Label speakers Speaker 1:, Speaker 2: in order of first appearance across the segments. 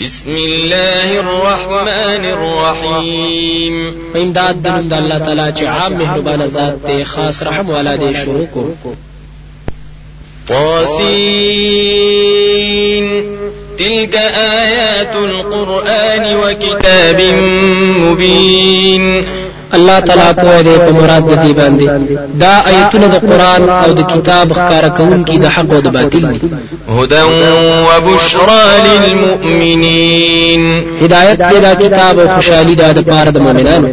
Speaker 1: بسم الله الرحمن الرحيم امداد د نوم الله تعالى چې عام مهربان ذات دی خاص رحم والا دي شروع کو تلك آيات القرآن وكتاب مبين
Speaker 2: الله تعالی په دې په مراد د دې باندې دا آیتونه د قران او د کتاب ښکارا کوونکي د حق او د باطل
Speaker 1: دي هدى وبشرى للمؤمنين هدایت دې دا کتاب او
Speaker 2: خوشالي دا
Speaker 1: د پاره د مؤمنانو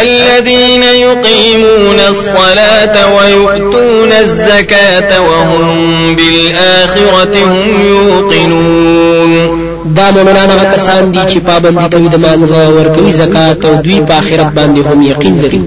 Speaker 1: الذين يقيمون الصلاة ويؤتون الزكاة وهم بالآخرة هم يوقنون دا مومنان هغه کسان دي چې پابندي کوي د مانځه او ورکوي زکات او دوی په آخرت باندې هم یقین لري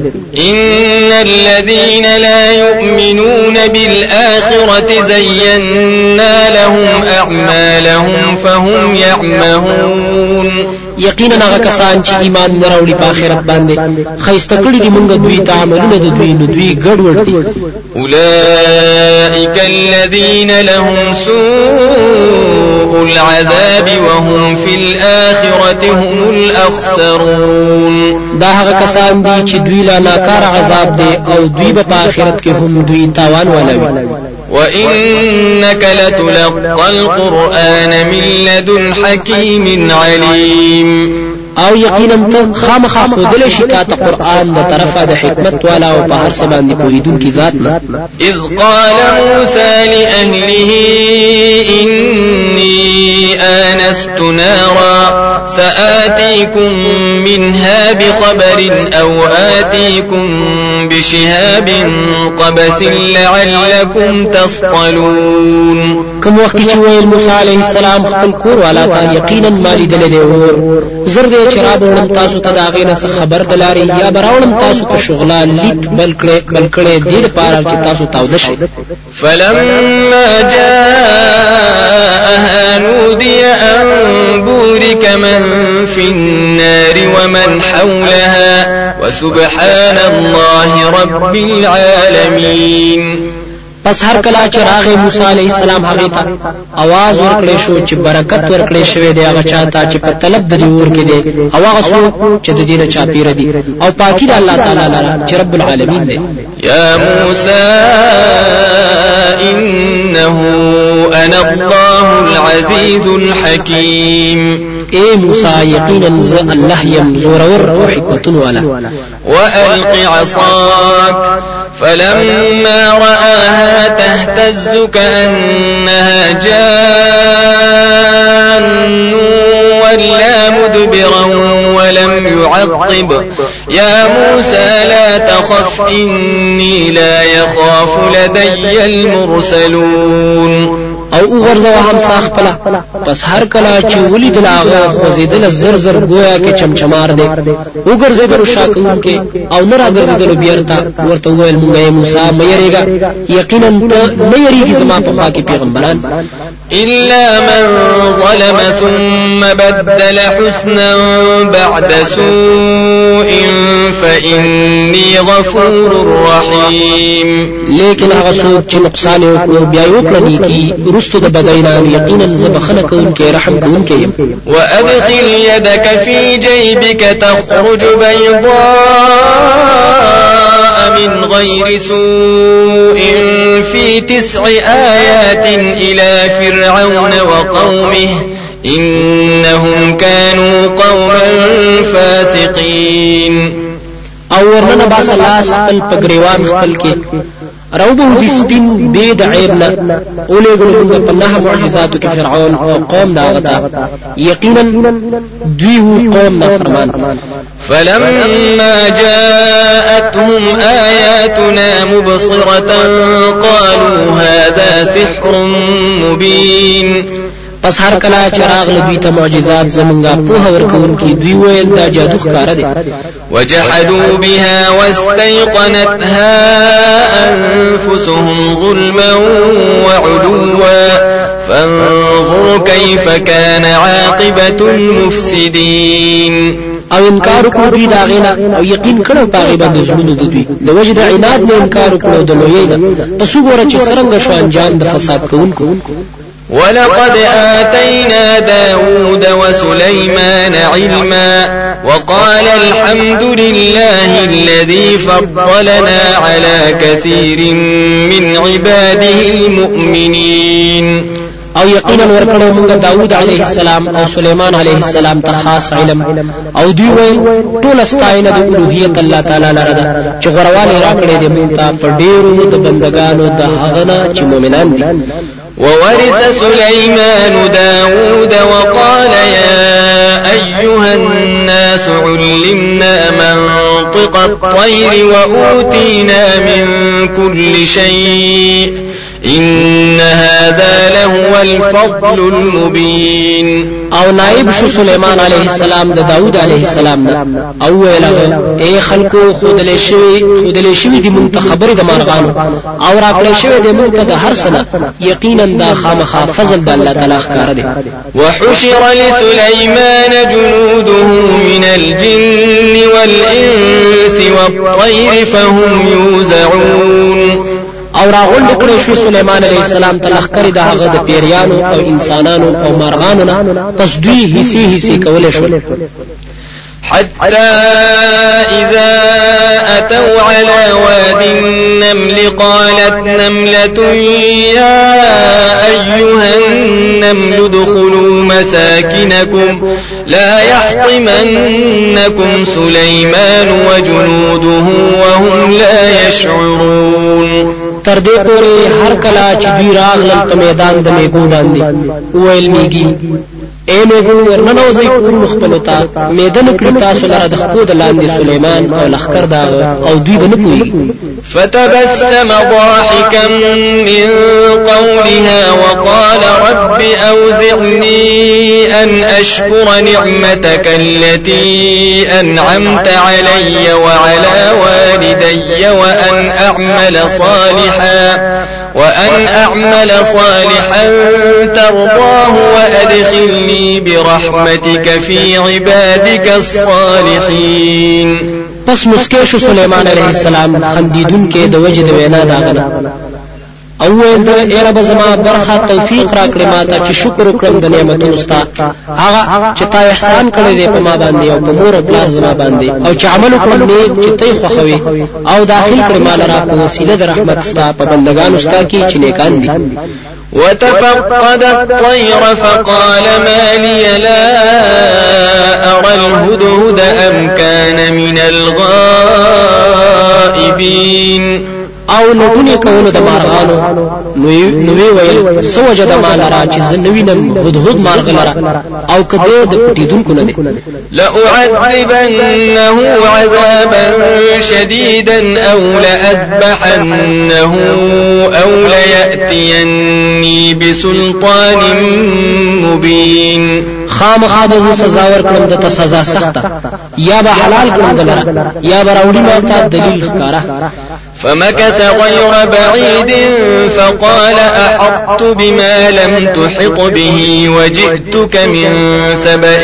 Speaker 1: ان الذين لا يؤمنون بالآخرة زينا لهم أعمالهم فهم يعمهون یقینا هغه کسان چې ایمان نه راوړي په آخرت باندې خیسته کړي دي موږ دوی ته عملونه د دوی نو دوی ګډوډ دي اولئک الذين لهم سوء سوء العذاب وهم في الآخرة هم الأخسرون دا هغه کسان دي چه دوی لا ناکار عذاب دي او دوی با آخرت کې هم دوی تاوان ولوي وإنك لتلقى القرآن من لدن حكيم عليم او یقینا ته خامخا خودل شي تا ته قران د طرفه د حکمت والا او په هر سبان دی باندې پوهیدونکي ذات نه اذ قال موسى لاهله اني آنست نارا سآتيكم منها بخبر أو آتيكم بشهاب قبس لعلكم تصطلون كم وقت شوي موسى عليه السلام خپل کور والا تا یقینا مالی دل ور زر دې چې راوړم تاسو ته دا غي نه خبر دلاري یا براوړم تاسو ته شغلا لیک بل کړې بل کړې دې چې تاسو تاوده شي فلما جاء نودي أن بورك من في النار ومن حولها وسبحان الله رب العالمين پس هر کله چې راغې موسی علی السلام هغه ته आवाज ورکړې شو چې برکت ورکړې شوې دی هغه چاته چې په طلب د دیور کې دی او هغه سو چې د دینه چا پیر دی او پاکی د الله تعالی لپاره چې رب العالمین دی یا موسی انه انا الله العزيز الحكيم اي موسى يقينا ز الله يم زورور او حكمتون ولا والق عصاك فلما رآها تهتز كأنها جان ولا مدبرا ولم يعقب يا موسى لا تخف إني لا يخاف لدي المرسلون او وغورځوه همسا خپله پس هر کله چې ولیدل هغه خوځېدله زر زر ګویا کې چمچمار دی وګرځېدلو شا کوونکې او نه راګرځېدلو بېرته ورته وویل موږ یې موسی مه یېرېږه یقینا ته نه یېرېږي زما په خوا کې پیغمبران إلا من ظلم ثم بدل حسنا بعد سوء
Speaker 3: فإني غفور رحيم لیکن هغه څوک چې نقصان یې وکړ بیا یې وکړه نیکي رستو د بدینان یقینا زبخنه کوم کې رحم کوم کې وادخل يدك في جيبك تخرج بيضاء من غير سوء في تسع آيات إلى فرعون وقومه إنهم كانوا قوما فاسقين او ورنا باس الله خپل پګریوان راوبه زي سپین بيد عيبنا اولي ګلو موږ په نه معجزاتو کې فرعون او قوم دا غتا یقینا دوی قوم نافرمان فلما جاءتهم آياتنا مبصرة قالوا هذا سحر مبين پس هر کلا چراغ راغله دوی ته معجزات زمونږه په هور کوونکی دوی ویل دا جادو ښکار دي وجحدوا بها واستيقنتها أنفسهم ظلما وعلوا فانظر كيف كان عاقبة المفسدين او انکار کړو دی داغینا او یقین کړو پاغه باندې زمونږ د دوی د وجد عناد نه انکار کړو د لویینا نه پس وګوره چې څنګه شو انجام د فساد کوونکو ولقد آتينا داود وسليمان علما وقال الحمد لله الذي فضلنا على كثير من عباده المؤمنين او یقینا ورکړو موږ داوود علیه السلام او سليمان علیه السلام ته خاص علم او دوی ویل ټول استاینه د الوهیت الله تعالی لپاره ده چې غرواله راکړې دې موږ ته په ډیرو د بندگانو د هغه نه چې مؤمنان دي وورث سليمان داود وقال يا أيها الناس علمنا منطق الطير وأوتينا من كل شيء إن هذا لهو الفضل المبين او نائب شو سليمان عليه السلام د دا داود عليه السلام نه او ویل اي خلکو خودلې شوی خودلې شوی د منتخبر د مارغانو او را کړې شوی د منتخب د هر سنه یقینا دا خامخا فضل د الله تعالی ښکار دی وحشر لسليمان جنوده من الجن والانس والطير فهم يوزعون او راغوند کړی شو سليمان عليه السلام ته لخر د هغه د پیریانو او انسانانو او مارغانو نه دوی حصي حصي کولې شو حتى إذا أتوا على واد النمل قالت نملة يا أيها النمل ادخلوا مساكنكم لا يحطمنكم سليمان وجنوده وهم لا يشعرون تر دې پورې هر کله چې دوی راغلل په میدان د میګو باندې ویل میږي اے میګونو ورننو زی کور خپل تا میدن کرتا تاسو دخپو دلان دی سلیمان سليمان او لخکر دا او دوی بنه پوي
Speaker 4: فتبسم ضاحكا من قولها وقال رب أوزعني أن أشكر نعمتك التي أنعمت علي وعلى والدي وأن أعمل صالحا وأن أعمل صالحا ترضاه وأدخلني برحمتك في عبادك الصالحين
Speaker 3: پس مسکه شو سليمان عليه السلام خندیدون کې د وجد وینا داغنه او ویل د ای رب زما برخه توفیق راکړې ما ته چې شکر وکړم د نعمتونو ستا هغه چې تا احسان کړی دی په ما باندې او په مور او پلار زما باندې او چې عمل وکړم نیک چې تی خوښوي او داخل کړې ما لرا په وسیله د رحمت ستا په
Speaker 4: بندگانو ستا کې چې نیکان دي وتفقد الطير فقال ما لي لا أرى الهدهد أم كان من الغائبين
Speaker 3: او لټونی کولو د مارغانو نو وی ویل سوجد مال را چې زنوینم
Speaker 4: هدهد مارغ لرا او کده د پټیدونکو نه لا اعذبنه عذابا شديدا او لاذبحنه او لياتيني بسلطان مبين
Speaker 3: خام به سزا ورکړم د ته سزا سخته یا به حلال کړم دلته یا به راوړم ته دلیل ښکارا
Speaker 4: فمكث غير بعيد فقال أحطت بما لم تحط به وجئتك من سبأ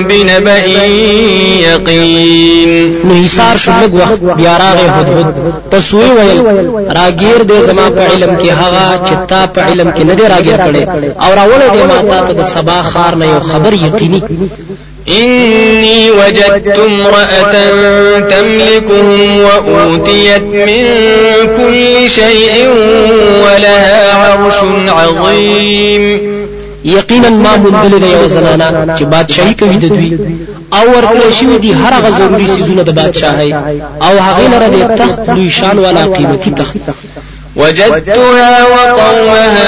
Speaker 4: بنبأ يقين
Speaker 3: نحسار شلق وقت بیاراغ حدود پسوی ویل راگیر دے زما په علم کې هغه چې تا په علم کې نه دی راګیر کړي او راول دې ما ته د سبا خار نه یو خبر یقیني
Speaker 4: إني وجدت امرأة تملكهم وأوتيت من كل شيء ولها عرش عظيم
Speaker 3: يقينا ما من دلل يا زنانا چې بادشاهي کوي د دوی او ورکړل شوی دي هر هغه ضروري سيزونه د او هغه لره د تخت لوی شان والا قیمتي تخت
Speaker 4: وجدتها وقومها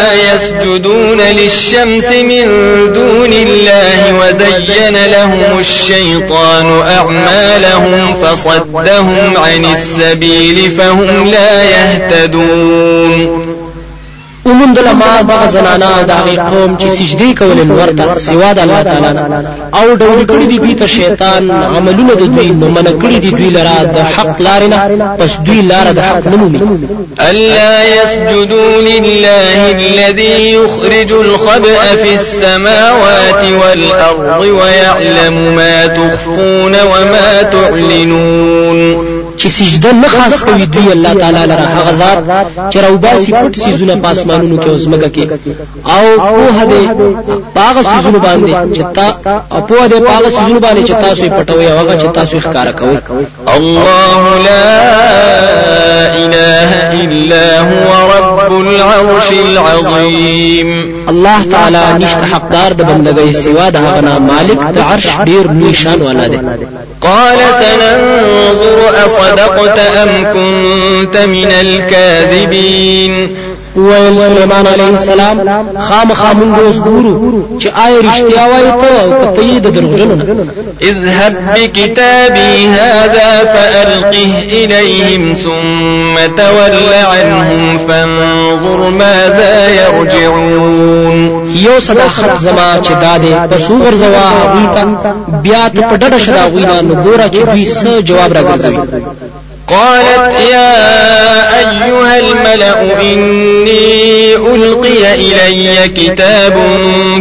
Speaker 4: يسجدون للشمس من دون الله وزين لهم الشيطان أعمالهم فصدهم عن السبيل فهم لا يهتدون
Speaker 3: ومن دل ما دغه زنانا دا دغه قوم چې سجدي کول نور ته سوا د الله تعالی او ډول کړي دي بیت شیطان عملون دو دوی نو من کړي دي دوی
Speaker 4: لرا دا حق لارنا پس دوی لارا دا حق نه مومي الا يسجدوا لله الذي يخرج الخبأ في السماوات والارض ويعلم ما تخفون وما تعلنون
Speaker 3: چې سجده نه خاص کوي دوی الله تعالی لره هغه ذات چې روباسي پټ سيزونه پاسمانونو کې او زمګه کې او په هده پاغه سيزونه باندې چې تا اپو هده پاغه سيزونه باندې
Speaker 4: چې تاسو پټوي او هغه چې تاسو ښکارا کوي الله لا اله الا هو رب العرش العظیم الله تعالی نشته
Speaker 3: حقدار د بندګۍ سوا د هغه مالک د عرش ډیر لوی شان والا دی
Speaker 4: قال سننظر صدقت أم كنت من الكاذبين
Speaker 3: ویل سليمان عليه السلام خامخا مونږ اوس ګورو چې آیا رښتیا وایي ته او کته یې د دروغجنو
Speaker 4: نه اذهب بكتابي هذا فألقه إليهم ثم تول عنهم فانظر ماذا يرجعون
Speaker 3: یو صداقت زما چې دادې پس وګرځوا هغوی ته بیا ته په ډډه شې د هغوی نه نو ګوره چې دوی څه جواب راګرځوي
Speaker 4: قالت يا أيها الملأ إني ألقي إلي كتاب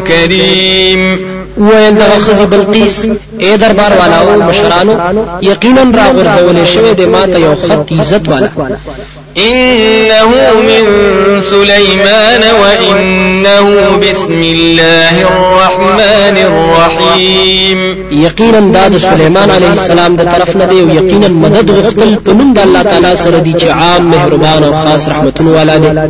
Speaker 4: كريم
Speaker 3: ویل دغه خزي بلقیس اے إيه دربار والاو مشرانو يقينا را غرزول شوی د ماته یو خط عزت والا
Speaker 4: إنه من سليمان وإنه بسم الله الرحمن الرحيم
Speaker 3: يقينا داد سليمان عليه السلام د طرف نه ويقينا مدد غفتل په نوم الله تعالى سردي دی عام مهربان وخاص رحمة ولا والا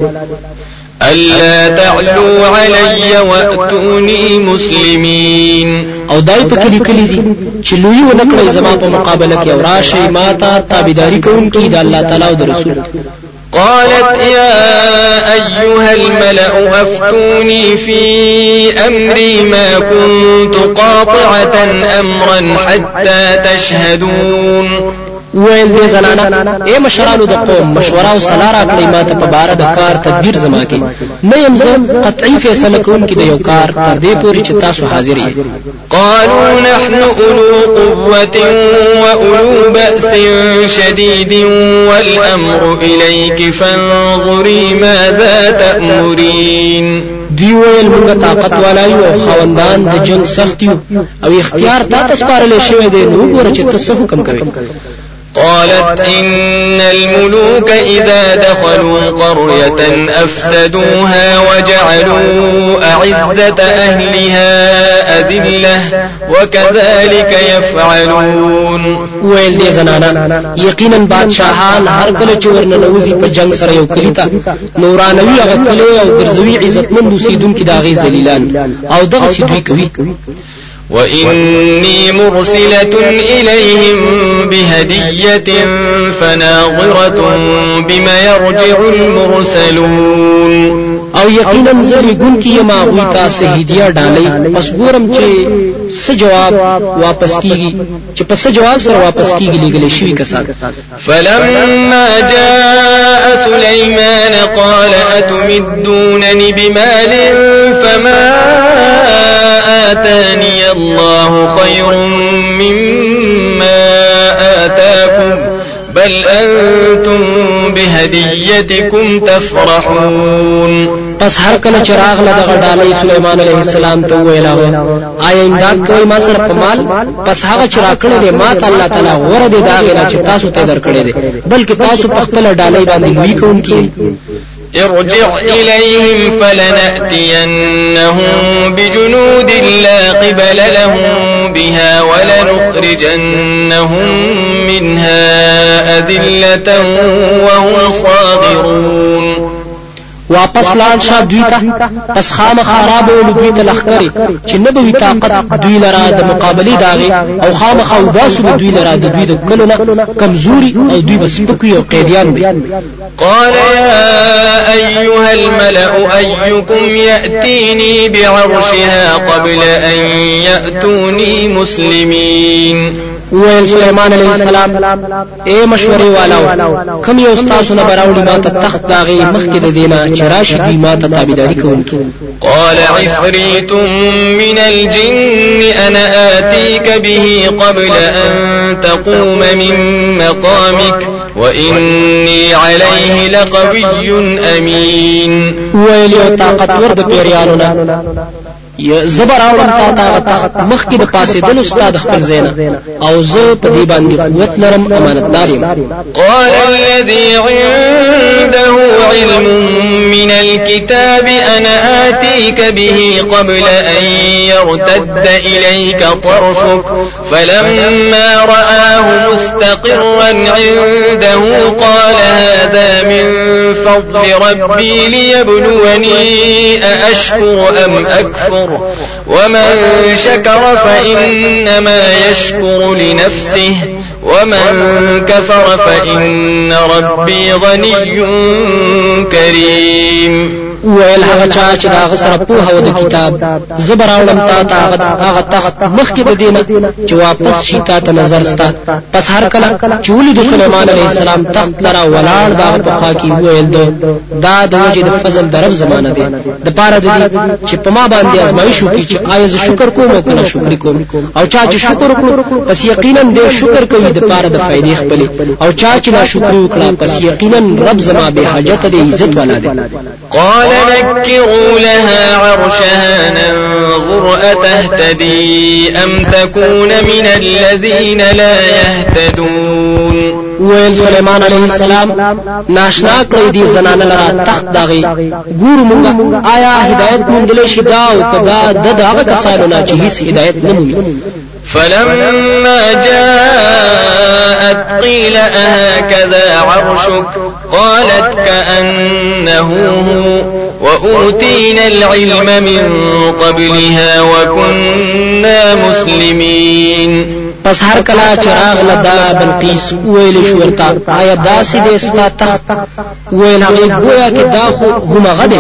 Speaker 4: ألا تعلوا علي وأتوني مسلمين
Speaker 3: او دای په کلی کلی دي چې لوی و نکړې زما په مقابله کې او راشي ما ته تابعداري کې د الله تعالی او رسول
Speaker 4: قالت يا أيها الملأ أفتوني في أمري ما كنت قاطعة أمرا حتى تشهدون
Speaker 3: ویل دې زنانه اے مشرانو د قوم مشوره او صلاح راکړئ ما ته په باره د کار تدبیر زما کې نه یم زه قطعي فیصله کوونکی د یو کار تر دې پورې چې تاسو حاضر یې
Speaker 4: قالوا نحن اولو قوة واولو بأس شديد والامر اليك فانظري ماذا تأمرين
Speaker 3: دی ویل موږ طاقت والای او خوندان د جنگ سخت او اختیار تا تسپارل شوی دی نو ګوره چې تاسو حکم کوي
Speaker 4: قالت إن الملوك إذا دخلوا قرية أفسدوها وجعلوا أعزة أهلها أذلة وكذلك يفعلون
Speaker 3: ويل دي زنانا يقينا بادشاهان هر کله چې ورننوزي پا جنگ سره یو کلی ته نورانوي هغه کلی عزت من عزتمند اوسیدونکي د او دغسې دوی کوي
Speaker 4: وإني مرسلة إليهم بهدية فناظرة بما يرجع المرسلون
Speaker 3: او یقینا زری ګون کې یما غوي تاسو هدیه ډالې پس ګورم چې څه جواب واپس کیږي چې پس جواب سر واپس
Speaker 4: کیږي لګلې شوی کسان فلما جاء سليمان قال اتمدونني بمال فما آتاني الله خير مما آتاكم بل أنتم بهديتكم تفرحون
Speaker 3: پس هر کله چې راغله دغه ډالۍ سليمان عليه السلام ته ویل هغه آیا امداد کوي ما سره په مال پس هغه چې راکړه دې ما ته الله تعالی غوړه دې دا غلا چې تاسو ته درکړې دي بلکې تاسو په خپل ډالۍ باندې لوي کوونکی
Speaker 4: ارجع إليهم فلنأتينهم بجنود لا قبل لهم بها ولنخرجنهم منها أذلة وهم
Speaker 3: واپس لاړ شه دوی ته پس خامخا رابولو دوی ته لښکرې چې نه به وي طاقت دوی لره د
Speaker 4: مقابلې د
Speaker 3: او
Speaker 4: خامخا وباسو باسو دوی
Speaker 3: لره د دوی د کلو نه کمزوري
Speaker 4: او دوی بس سپک او قیدیان به قال يا أيها الملأ أيكم يأتيني بعرشها قبل أن يأتوني مسلمين
Speaker 3: ويل سليمان عليه السلام اے إيه مشورې والاو كم یو تاسو نه ما تتخت تخت داغي مخکې د ما ته تابعداري
Speaker 4: قال عفريت من الجن انا اتيك به قبل ان تقوم من مقامك وإني عليه لقوي أمين
Speaker 3: يو طاقت ورد بيرياننا زبر اورم تا تا تخت مخ کې د پاسې دل
Speaker 4: استاد خپل زینا او زه په دې باندې قوت لرم امانتدار یم قال الذي عنده علم من الكتاب انا اتيك به قبل ان يرتد اليك طرفك فلما رآه مستقرا عنده قال هذا من فضل ربي ليبلوني أأشكر أم أكفر يشكره ومن شكر فإنما يشكر لنفسه ومن كفر فإن ربي غني كريم
Speaker 3: وویل هغه چا چې دا سره پوهه و د کتاب زبر راوړم تا ته هغه تخت مخکې د دینه چې واپس شي تا ته نظر ستا پس هر کله چې ولید سليمان عليه السلام تخت لرا ولاړ دا په خوا کې وویل دا د وجه د فضل درب زمانه دی د پاره د دې چې په ما باندې ازمایښ وکړي چې آیا زه شکر کوم او کنه شکر کوم او چا چې شکر وکړو پس یقینا دې شکر کوي د پاره د فائدې خپل او چا چې ناشکر وکړه پس یقینا رب زما به حاجت دې عزت والا دی
Speaker 4: قال قال نكروا لها عرشها ننظر أتهتدي أم تكون من الذين لا يهتدون
Speaker 3: وویل سليمان عليه السلام ناشنا کړی دی زنانه لرا تخت داغي ګور مونږه آیا هدایت مونږ له شي دا او کدا د دغه کسانو نه چې هیڅ هدایت نه
Speaker 4: فلما جاءت قيل أهكذا عرشك قالت كأنه هو وأوتينا العلم من قبلها وكنا مسلمين پس هر کلا
Speaker 3: چراغ لدا بلقیس ویل شورتا ورتا آیا داسې دې ستا تخت ویل هغه گویا کې دا خو هم غده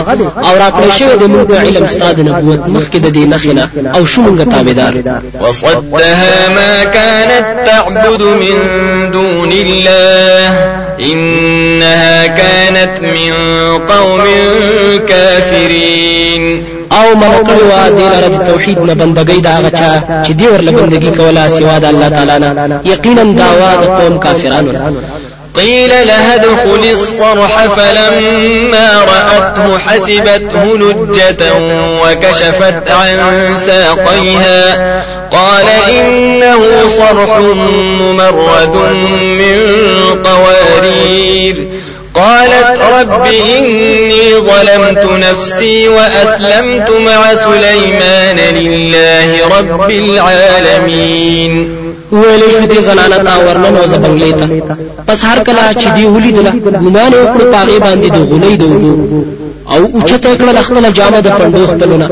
Speaker 3: او را کړی شوی د موږ علم ستا د نبوت مخکې
Speaker 4: د دې نخنه او شو موږ تابعدار وصدها ما كانت تعبد من دون الله إنها كانت من قوم كافرين
Speaker 3: او
Speaker 4: من
Speaker 3: کړي وا دین رد توحید نه بندګۍ دا غچا چې دی ورله بندګۍ کولا سوا د الله تعالی نه یقینا داوا د قوم کافرانو
Speaker 4: قيل لها ادخل الصرح فلما رأته حسبته نجة وكشفت عن ساقيها قال إنه صرح ممرد من قوارير قالت رب إني ظلمت نفسي وأسلمت مع سليمان لله رب العالمين
Speaker 3: ویلې شو دې زنانه تا ورننو زبنګلې ته پس هر کله چې دی ولې دله ګمان وکړ پاغي باندې د غلې دوه او اوچته کړل خپل جامه د پندو خپلونه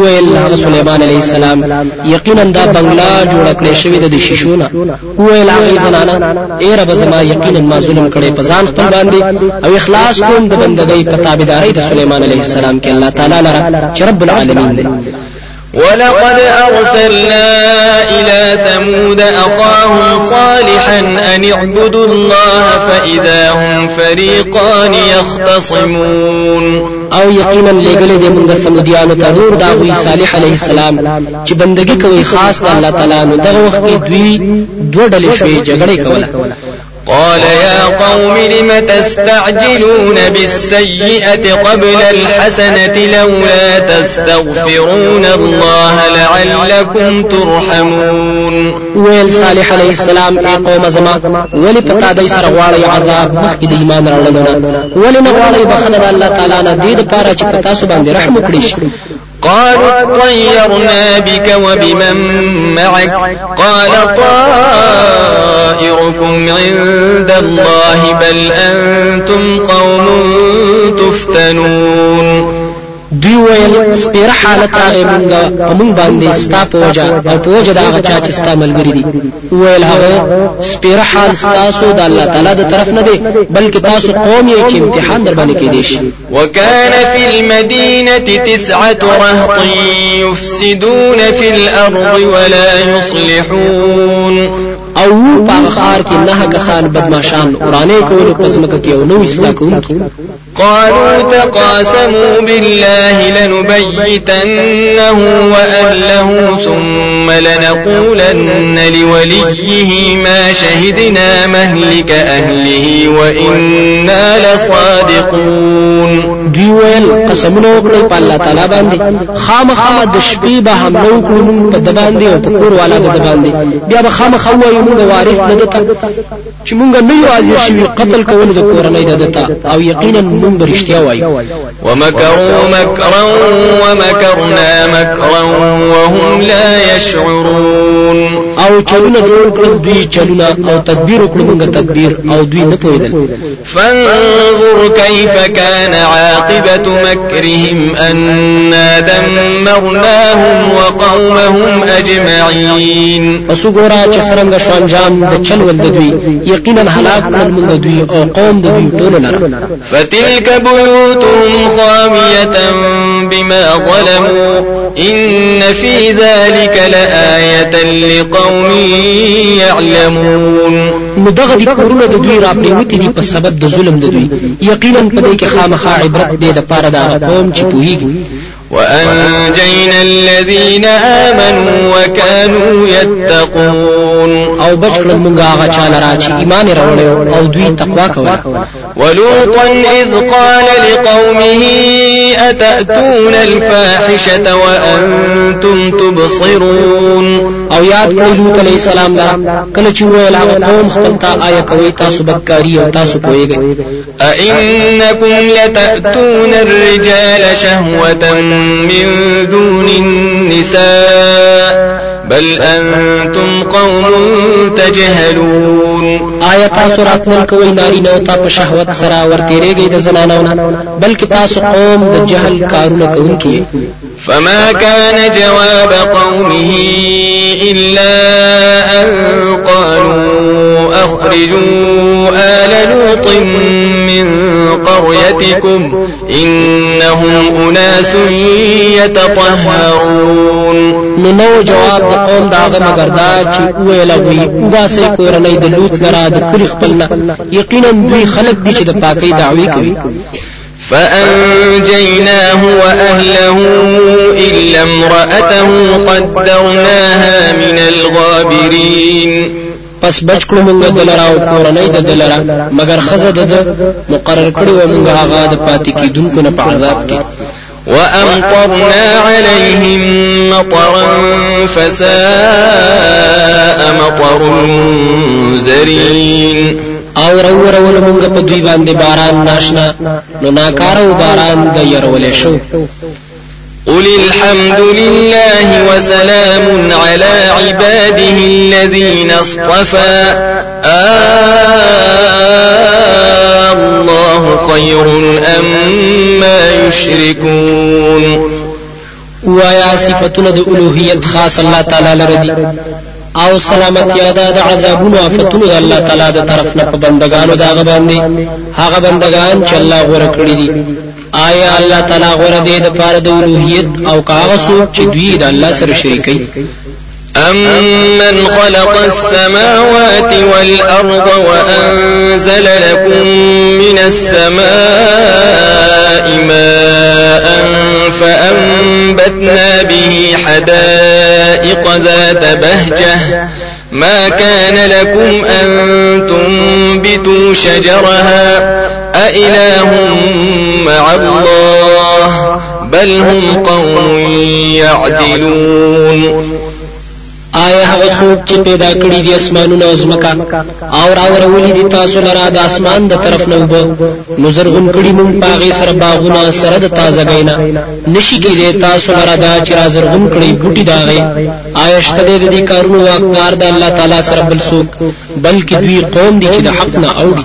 Speaker 3: ویل هغه سليمان عليه السلام یقینا دا بنگلا جوړ کړی شوی د شیشونه ویل هغه زنانه ای رب زما یقینا ما ظلم کړی په ځان خپل باندې او اخلاص کوم د بندګۍ په تابعداري د سليمان عليه السلام کې الله تعالی لره چې رب العالمین دی
Speaker 4: ولقد أرسلنا إلى ثمود أخاهم صالحا أن اعبدوا الله فإذا هم فريقان يختصمون
Speaker 3: او یقینا لګلې دې موږ سمودیانو ته نور دا وی صالح علیه السلام چې بندگی کوي خاص د الله تعالی نو دغه وخت کې دوی دوه ډلې شوې جګړه کوله
Speaker 4: قال يا قوم لم تستعجلون بالسيئة قبل الحسنة لولا تستغفرون الله لعلكم ترحمون
Speaker 3: ويل صالح عليه السلام اي قوم زما ولي پتا دي سره غواړی عذاب مخي دي ایمان راوړلونه ولي نه بخنا بخنه الله تعالى نه دې لپاره چې پتا سو باندې رحم وکړي
Speaker 4: قالوا اطيرنا بك وبمن معك قال طائر أجركم عند الله بل أنتم قوم
Speaker 3: تفتنون دوی أمم ویل سپیره حالت راغې مونږه په مونږ باندې ستا په وجه او په وجه د هغه چا چې ستا ملګري دي وویل هغه سپیره حال ستاسو د الله تعالی د طرف نه دی بلکې تاسو قوم یې چې امتحان در باندې کېدی شي
Speaker 4: وكان في المدينة تسعة رهط يفسدون في الأرض ولا يصلحون
Speaker 3: او پاغخار کې نه کسان بدماشان ورانه کول او پزمکه کې نو اصلاح کوم کی
Speaker 4: قالوا تقاسموا بالله لنبيتنه وأهله ثم لنقولن لوليه ما شهدنا مهلك أهله وإنا لصادقون
Speaker 3: دیوال قسمونه وکړي په الله تعالی باندې خامخا د شپې به هم نو کړو موږ په د باندې او په کور والا د باندې بیا به خامخا وایو موږ وارث نه دته چې موږ نه یو عاجز شوي قتل کول د کورنۍ دته او یقینا دوم
Speaker 4: برشتيا وای ومكروا مكرا ومكرنا مكرا وهم لا يشعرون او چلونا جول کرد دوی چلونا او تدبیر کړل موږ تدبیر
Speaker 3: او دوی نپویدن
Speaker 4: فانظر كيف كان عاقبة مكرهم أنا دمرناهم وقومهم أجمعين وسګورا
Speaker 3: چې څنګه شو انجام د
Speaker 4: چل هلاك من
Speaker 3: موږ دوی او قوم دوی ټول فتلك تلك بيوتهم خاوية
Speaker 4: بما ظلموا إن في ذلك لآية لقوم
Speaker 3: يعلمون نو دغه دي کورونه د دوی راپریوتی دي په سبب د ظلم د دوی یقینا په دې کې خامخا
Speaker 4: عبرت دی د پاره دا قوم چې پوهیږي وأنجينا الذين آمنوا وكانوا يتقون او بچ کړل مونږه هغه چا لرا چې او دوي تقوى کول ولوطا اذ قال لقومه اتاتون الفاحشه وانتم تبصرون
Speaker 3: او یاد کړی لوط علیه السلام لره کله چې
Speaker 4: ویل هغه قوم خپل تا آیا کوي تاسو بدکاری او تاسو پوهیږئ انکم لتأتون الرجال شهوة من دون النساء بل أنتم قوم تجهلون
Speaker 3: آیا تاسو راتل کوي نارینه او تاسو شهوت سره ورتیریږئ د زنانو نه بلکې تاسو قوم د جهل کارونه کوونکي
Speaker 4: فما كان جواب قومه إلا أن قالوا أخرجوا آل لوط من قريتكم إنهم أناس يتطهرون نو جواب د قوم داغه مگر دا چې ویلا وی وګاسې کورنۍ د لوط لرا د کلی خپلنا
Speaker 3: یقینا دوی خلک دي چې د پاکي کوي
Speaker 4: فأنجيناه وأهله إلا امرأته قدرناها من الغابرين پس بچ کړو موږ د لرا او کورنۍ د دلرا مگر خزه د مقرر کړو موږ هغه د پاتې کیدونکو نه په عذاب کې وأمطرنا عليهم مطرا فساء مطر المنذرين
Speaker 3: او رو رو مونږ پا دوی بانده باران ناشنا نو ناکارو باران دا یرولی شو
Speaker 4: قل الحمد لله وسلام على عباده الذين اصطفى آه الله خير أم ما يشركون
Speaker 3: ويا صفتنا د خاص الله تعالى لردي او سلامتی ادا د عذابونو آفتونو د الله تعالی د طرف نه په بندگانو دا غ باندې هغه بندگان چې الله غوړه کړی دي آیا الله تعالی غوړه دی د پاره د الوهیت او کاغه سوچ چې دوی د الله سره شریکي
Speaker 4: أَمَّنْ خَلَقَ السَّمَاوَاتِ وَالْأَرْضَ وَأَنزَلَ لَكُم مِّنَ السَّمَاءِ مَاءً فَأَنبَتْنَا بِهِ حَدَائِقَ ذَاتَ بَهْجَةٍ ما كان لكم أن تنبتوا شجرها أإله مع الله بل هم قوم يعدلون
Speaker 3: خدای هغه څوک چې پیدا کړی دي اسمانونه او ځمکه او راوړولې دي تاسو لرا د اسمان د طرف نه وبو نو زرغون کړی مونږ پاغه سره باغونه سره د تازه غینا نشي کېدې تاسو لرا دا چې را زرغون کړی بوټي داغه آیشته دې دې کارونو واقدار د الله تعالی سره بل څوک بلکې دوی قوم دي چې د حق نه اوړي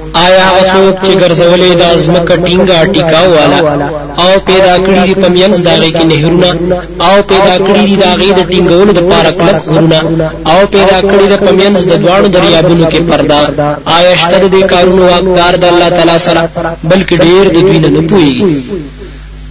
Speaker 3: آیا غسوک چې ګرځولې د ازمکه ټینګه ټیکاو والا او پیدا کړی دي پمینس داغه کې نهرونه او پیدا کړی دي داغه د ټینګولو د پارک لک غرونه او پیدا کړی د پمینس د دوانو دریابونو کې پردا آیا شتر دې کارونو
Speaker 4: واقدار د الله تعالی سره بلکې ډیر د دوی نه نه پوي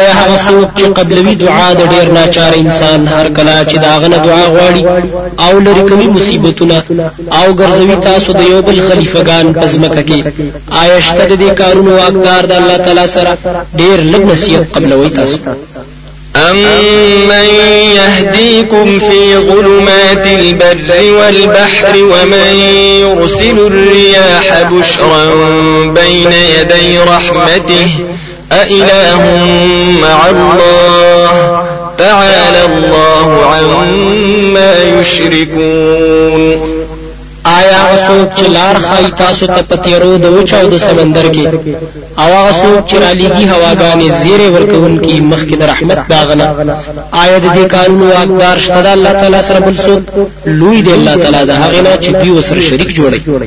Speaker 3: آیا هغه څوک چې قبلوي دعا د ډیر ناچار انسان هر کله چې دا غنه دعا غواړي او لري کوي مصیبتونه او ګرځوي تاسو د یو بل خلیفګان پزمکه کې آیا شته د دې کارونو واقدار د الله تعالی سره ډیر لږ نصیحت قبلوي تاسو
Speaker 4: أمن يهديكم في ظلمات البر والبحر ومن يرسل الرياح بشرا بين يدي رحمته أإله مع الله تعالى الله عما يشركون
Speaker 3: آیا غسوک چې لار خای تاسو ته پتیرو د وچاو د سمندر کې او هغه څوک چې علیږي هواګانې زیره ورکون کې مخکې د رحمت داغنه آیا د دې قانون واقدار شته د الله تعالی سره بل څوک لوی دی الله تعالی د هغه نه چې دی وسره شریک جوړي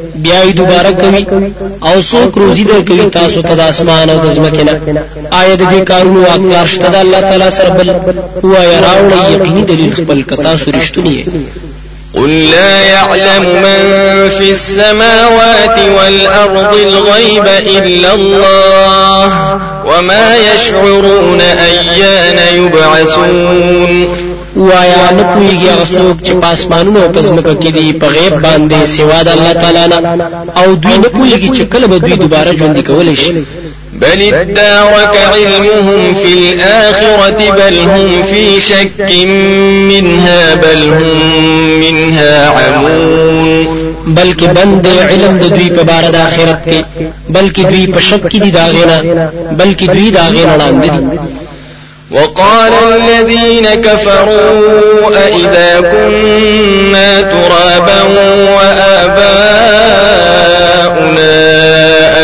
Speaker 3: بیا یې دوباره کوي او څوک روزي درکوي تاسو ته د اسمان او د ځمکې نه آیا د دې کارونو واکدار شته د الله تعالی سره بل وایا راوړی یقیني دلیل خپل کتا سرشتونی
Speaker 4: قل لا يعلم من في السماوات والأرض الغيب إلا الله وما يشعرون أيان يبعثون
Speaker 3: وایا نه پويږي هغه څوک چې پاسمانونو او پزمکه کې دي په غیب باندې سوا د الله تعالی نه او دوی نه پويږي چې کله به دوی دوباره ژوند کولای شي
Speaker 4: بل ادارك علمهم في الآخرة بل هم في شك منها بل هم منها عمون بلکې
Speaker 3: بند علم د دوی په بار د آخرت کې بلکې دوی په شک کې دي داغینا بلکې دوی داغینا وړاندې
Speaker 4: دي وقال الذين كفروا أئذا كنا ترابا وآباؤنا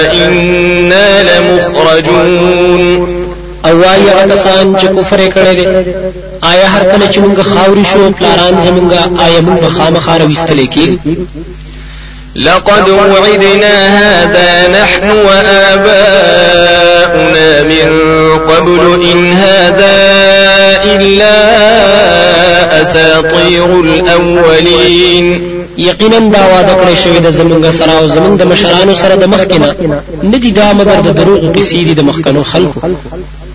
Speaker 4: أئنا لمخرجون
Speaker 3: او آیا کسان چې کفر کړي دي آیا هر کله چې موږ خاوري شو پلاران زمونږه آیا موږ خامخاره وستلې کې
Speaker 4: لقد وعدنا هذا نحن وآباؤنا من قبل إن هذا إلا أساطير الأولين
Speaker 3: یقینا دا واده کړی شوی د زمونږ سره او زمونږ د مشرانو سره د مخکنه ندی دا مگر د دروغ قصې دي د مخکنو خلکو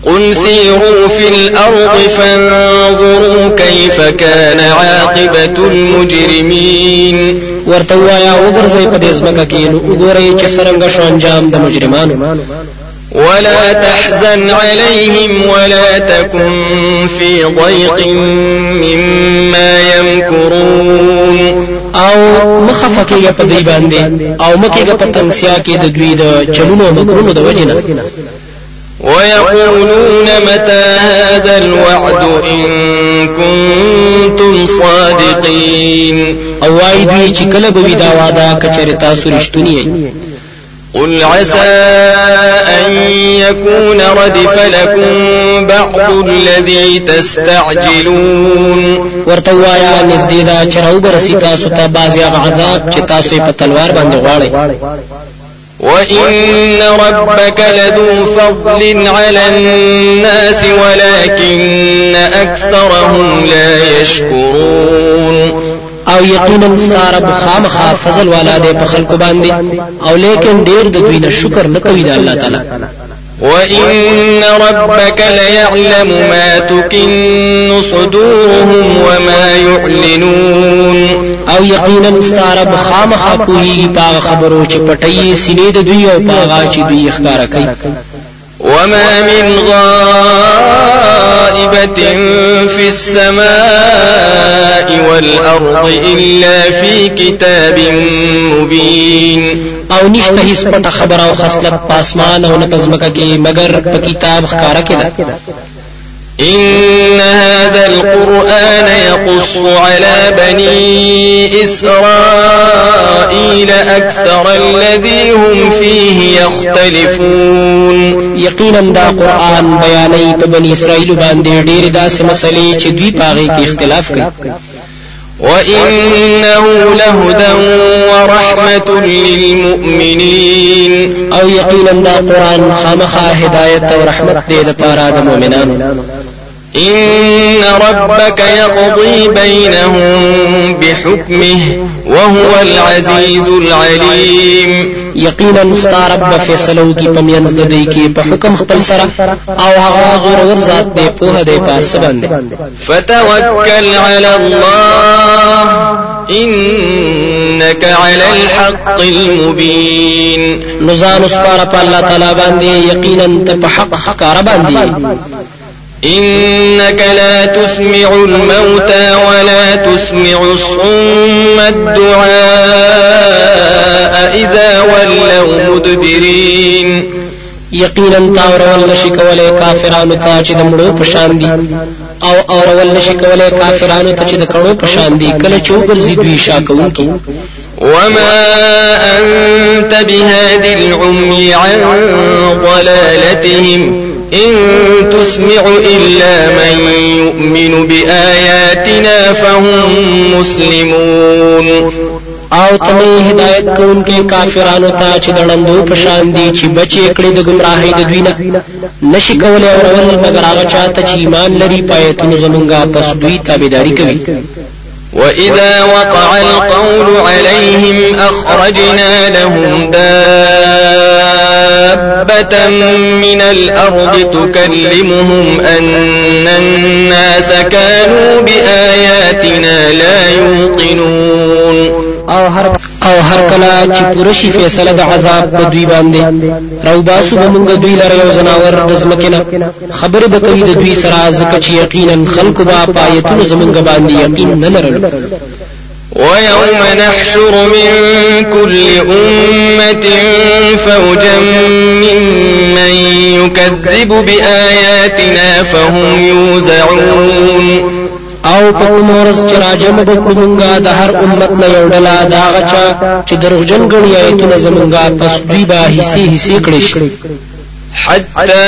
Speaker 4: قل سيروا في الأرض فانظروا كيف كان عاقبة المجرمين
Speaker 3: ورته وایا وګرځي په دې ځمکه کې نو وګورئ چې څنګه شو انجام د مجرمانو
Speaker 4: ولا تحزن عليهم ولا تكن في ضيق مما يمكرون او
Speaker 3: مخفقه په دې باندې او مکه په تنگسیا کې د دوی د چلونو مکرونو د وجنه
Speaker 4: ويقولون متى هذا الوعد إن كنتم صادقين
Speaker 3: او وای دوی چې کله به دا
Speaker 4: قل عسى أن يكون ردف لكم بعض الذي تستعجلون
Speaker 3: ورتوایا نزدې دا چرو برسي تاسو ته بازي عذاب چې تاسو په
Speaker 4: وإن ربك لذو فضل على الناس ولكن أكثرهم لا يشكرون او یقینا ستاره بخام خا فضل والا دے پخل کو باندې
Speaker 3: او لیکن ډیر د دوی نه شکر نه کوي د الله تعالی
Speaker 4: وإن ربك ليعلم ما تكن صدورهم وما يعلنون او يقينا استعرب خام کوي باغ خبرو چپتئي سنيد دوية د دوی وما من غائبة في السماء والأرض إلا في كتاب مبين
Speaker 3: او نشته هیڅ پټه خبر او خصلت پاسمان او نه پزمکه کې مگر په کتاب ښکارا کې ده
Speaker 4: إن هذا القرآن يقص على بني إسرائيل أكثر الذي هم فيه يختلفون
Speaker 3: يقينا دا قرآن بياني بني إسرائيل باندې ډېر داسې مسلې چې دوی پاغي کې اختلاف کوي
Speaker 4: وإنه لهدى ورحمة للمؤمنين
Speaker 3: او يقينا دا قرآن خامخا هداية ورحمة دي دا مؤمنان
Speaker 4: إن ربك يقضي بينهم بحكمه وهو العزيز العليم
Speaker 3: يقينا ستارب فیصلو کی پمینز ددی کی په حکم خپل سره او هغه ورزات ور ذات دی په دې پاس باندې
Speaker 4: فتوکل علی الله انك على الحق المبين
Speaker 3: نزان اسبار الله تعالى باندې یقینا ته حق حق باندې
Speaker 4: إنك لا تسمع الموتى ولا تسمع الصم الدعاء إذا ولوا مدبرين
Speaker 3: يقينا تا اورول ولا کولای تاجد ته بشاندي او اور نشي کولای کافرانو ته چې د کړو پشان دي
Speaker 4: کله دوی وما أنت بهادي العمي عن ضلالتهم إن تسمع إلا من يؤمن بآياتنا فهم مسلمون او تمه هدایت کون کې کافرانو ته چې دړندو پشان دي چې بچي کړي د گمراهۍ د دوی نه
Speaker 3: نشي کولای اورول مگر هغه چاته چې ایمان لري پایتونه زمونږه پس دوی تابعداري کوي
Speaker 4: وإذا وقع القول عليهم أخرجنا لهم دابة من الأرض تكلمهم أن الناس كانوا بآياتنا لا يوقنون او
Speaker 3: هر او هر کله چې پوره فیصله د عذاب په دوی باندې راو باسو به موږ دوی لره یو زناور د ځمکې خبر به کوي د دوی سره ځکه چې یقینا خلق با پایتون
Speaker 4: زمونږ باندې یقین نه لرل ويوم نحشر من كل أمة فوجا ممن يكذب بآياتنا فهم يوزعون
Speaker 3: او په کومورز چې راجم وکړو مونږه د هر امت نه یو ډله دا غچا چې دروغجن غړي آیتونه زمونږه پس دوی با حصے
Speaker 4: حصے کړی شي حتى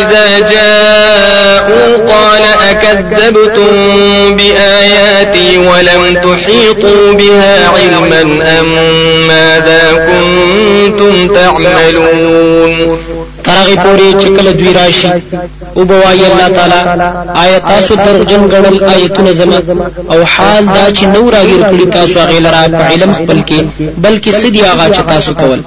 Speaker 4: إذا جاءوا قال أكذبتم بآياتي ولم تحيطوا بها علما أم ماذا كنتم تعملون
Speaker 3: ترغه پوری چې کله دوی راشي او بوای الله تعالی آیات تاسو درجن غړل آیتونه زما او حال دا چې نو راګر کړی تاسو هغه لرا په علم خپل کې
Speaker 4: بلکې سدي هغه چې تاسو کول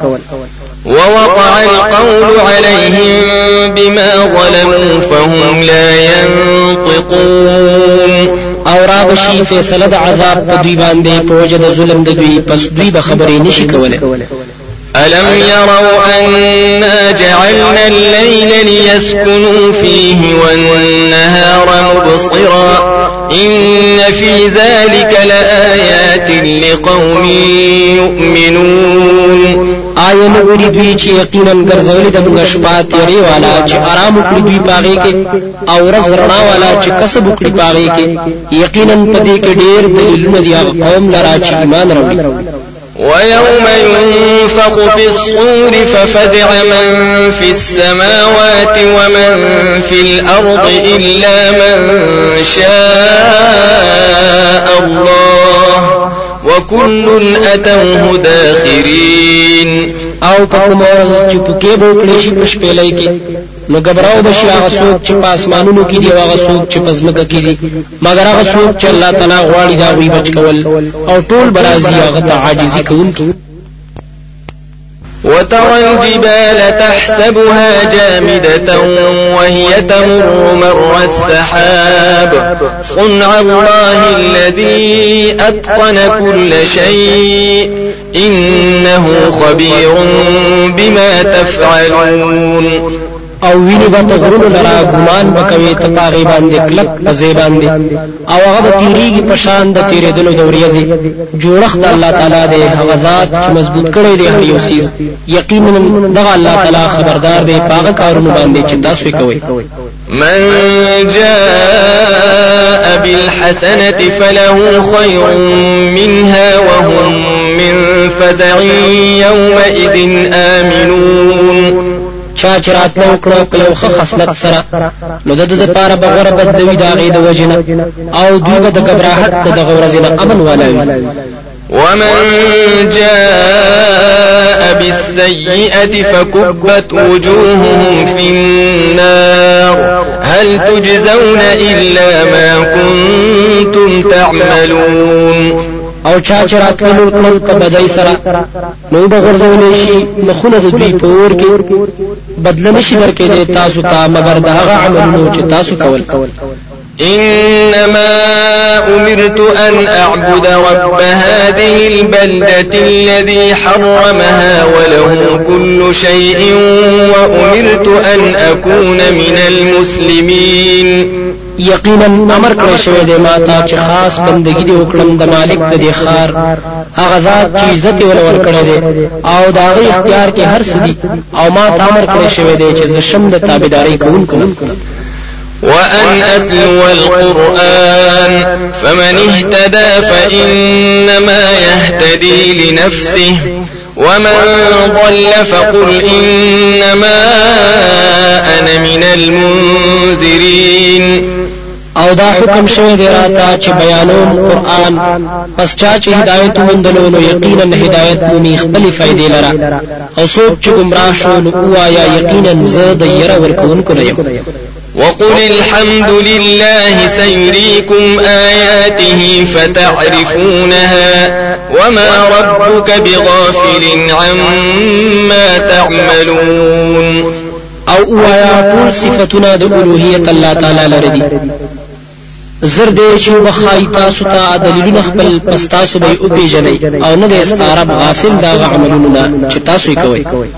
Speaker 4: ووقع القول عليهم بما ظلموا فهم لا ينطقون
Speaker 3: او را بشي فیصله د عذاب په دوی باندې په وجه د ظلم د دوی پس دوی به خبرې نشي کولای
Speaker 4: ألم يروا أنا جعلنا الليل ليسكنوا فيه والنهار مبصرا إن في ذلك لآيات لقوم يؤمنون
Speaker 3: آیا نو وری دوی چې یقینا ګرځولې د موږ شپه تیرې والا چې آرام وکړي دوی پاغې کې او ورځ رڼا والا چې کسب وکړي پاغې کې یقینا په دې کې ډېر قوم لرا چې ایمان راوړي
Speaker 4: ويوم ينفق في الصور ففزع من في السماوات ومن في الأرض إلا من شاء الله وكل أتوه داخرين او نو غبراو
Speaker 3: بشي هغه څوک چې په اسمانونو کې دی او هغه څوک چې په ځمکه کې دی مگر هغه څوک چې الله تعالی غواړي دا وي بچ کول او ټول برازي هغه ته عاجزي کوونکو وترى الجبال
Speaker 4: تحسبها جامدة وهي تمر مر السحاب صنع الله الذي أتقن كل شيء إنه خبير بما تفعلون
Speaker 3: او ویني با تغرون لرا گمان وکوي ته پاغي باندې کلک پزې باندې او هغه د تیریږي په شان د تیرېدلو د ورځې جوړښت الله تعالی دې هغه ذات چې
Speaker 4: مضبوط کړی دی هر
Speaker 3: یو سیز یقینا دغه الله تعالی خبردار دی پاغ کارونه باندې چې تاسو یې کوئ من جاء بالحسنة فله خير منها وهم من فزع يومئذ آمنون چا چرات لو وکړه کلو کله خصلت سره نو د ده دپاره به غوره بدلوي د هغې او دوی به د ګبراهټ د غور زنه امن والا
Speaker 4: ولوي ومن جاء بالسيئة فكبت وجوههم في النار هل تجزون إلا ما كنتم تعملون
Speaker 3: او چا چې راتللو کړل په بدای سره نو به غرزولې شي مخونه د دوی په اور کې بدل شي ورکې تاسو ته مگر د هغه عمل نو چې تاسو کول کول
Speaker 4: إنما أمرت أن أعبد رب هذه البلدة الذي حرمها وله كل شيء وأمرت أن أكون من المسلمين
Speaker 3: یقینا امر کړی شوی دی ما تا چې خاص بندګی دی وکړم د مالک د دې خار هغه ذات چې عزت یې ولور کړی دی او دا غي اختیار کې هر سدي او ما تا امر کړی شوی دی چې زشم شم د تابعداري کوم وأن
Speaker 4: أتلو القرآن فمن اهتدى فإنما يهتدي لنفسه ومن ضل فقل إنما أنا من المنذرين
Speaker 3: او دا حکم شوی دی راته چې بیانوم قران پس چا چې هدایت مندلو نو یقینا هدایت مومي خپل فائدې لرا او څوک چې گمراه شو نو وایا یقینا زه د ير ورکوونکو نه وقل الحمد لله سيريكم آياته فتعرفونها وما ربك بغافل عما تعملون او اوایا قول صفتنا د الوهیت الله تعالی لري زر دې چې وبخای تاسو ته دلیلونه خپل پس تاسو به او پیژنئ او نه دې استعراب غافل دا عملونه چې تاسو یې کوئ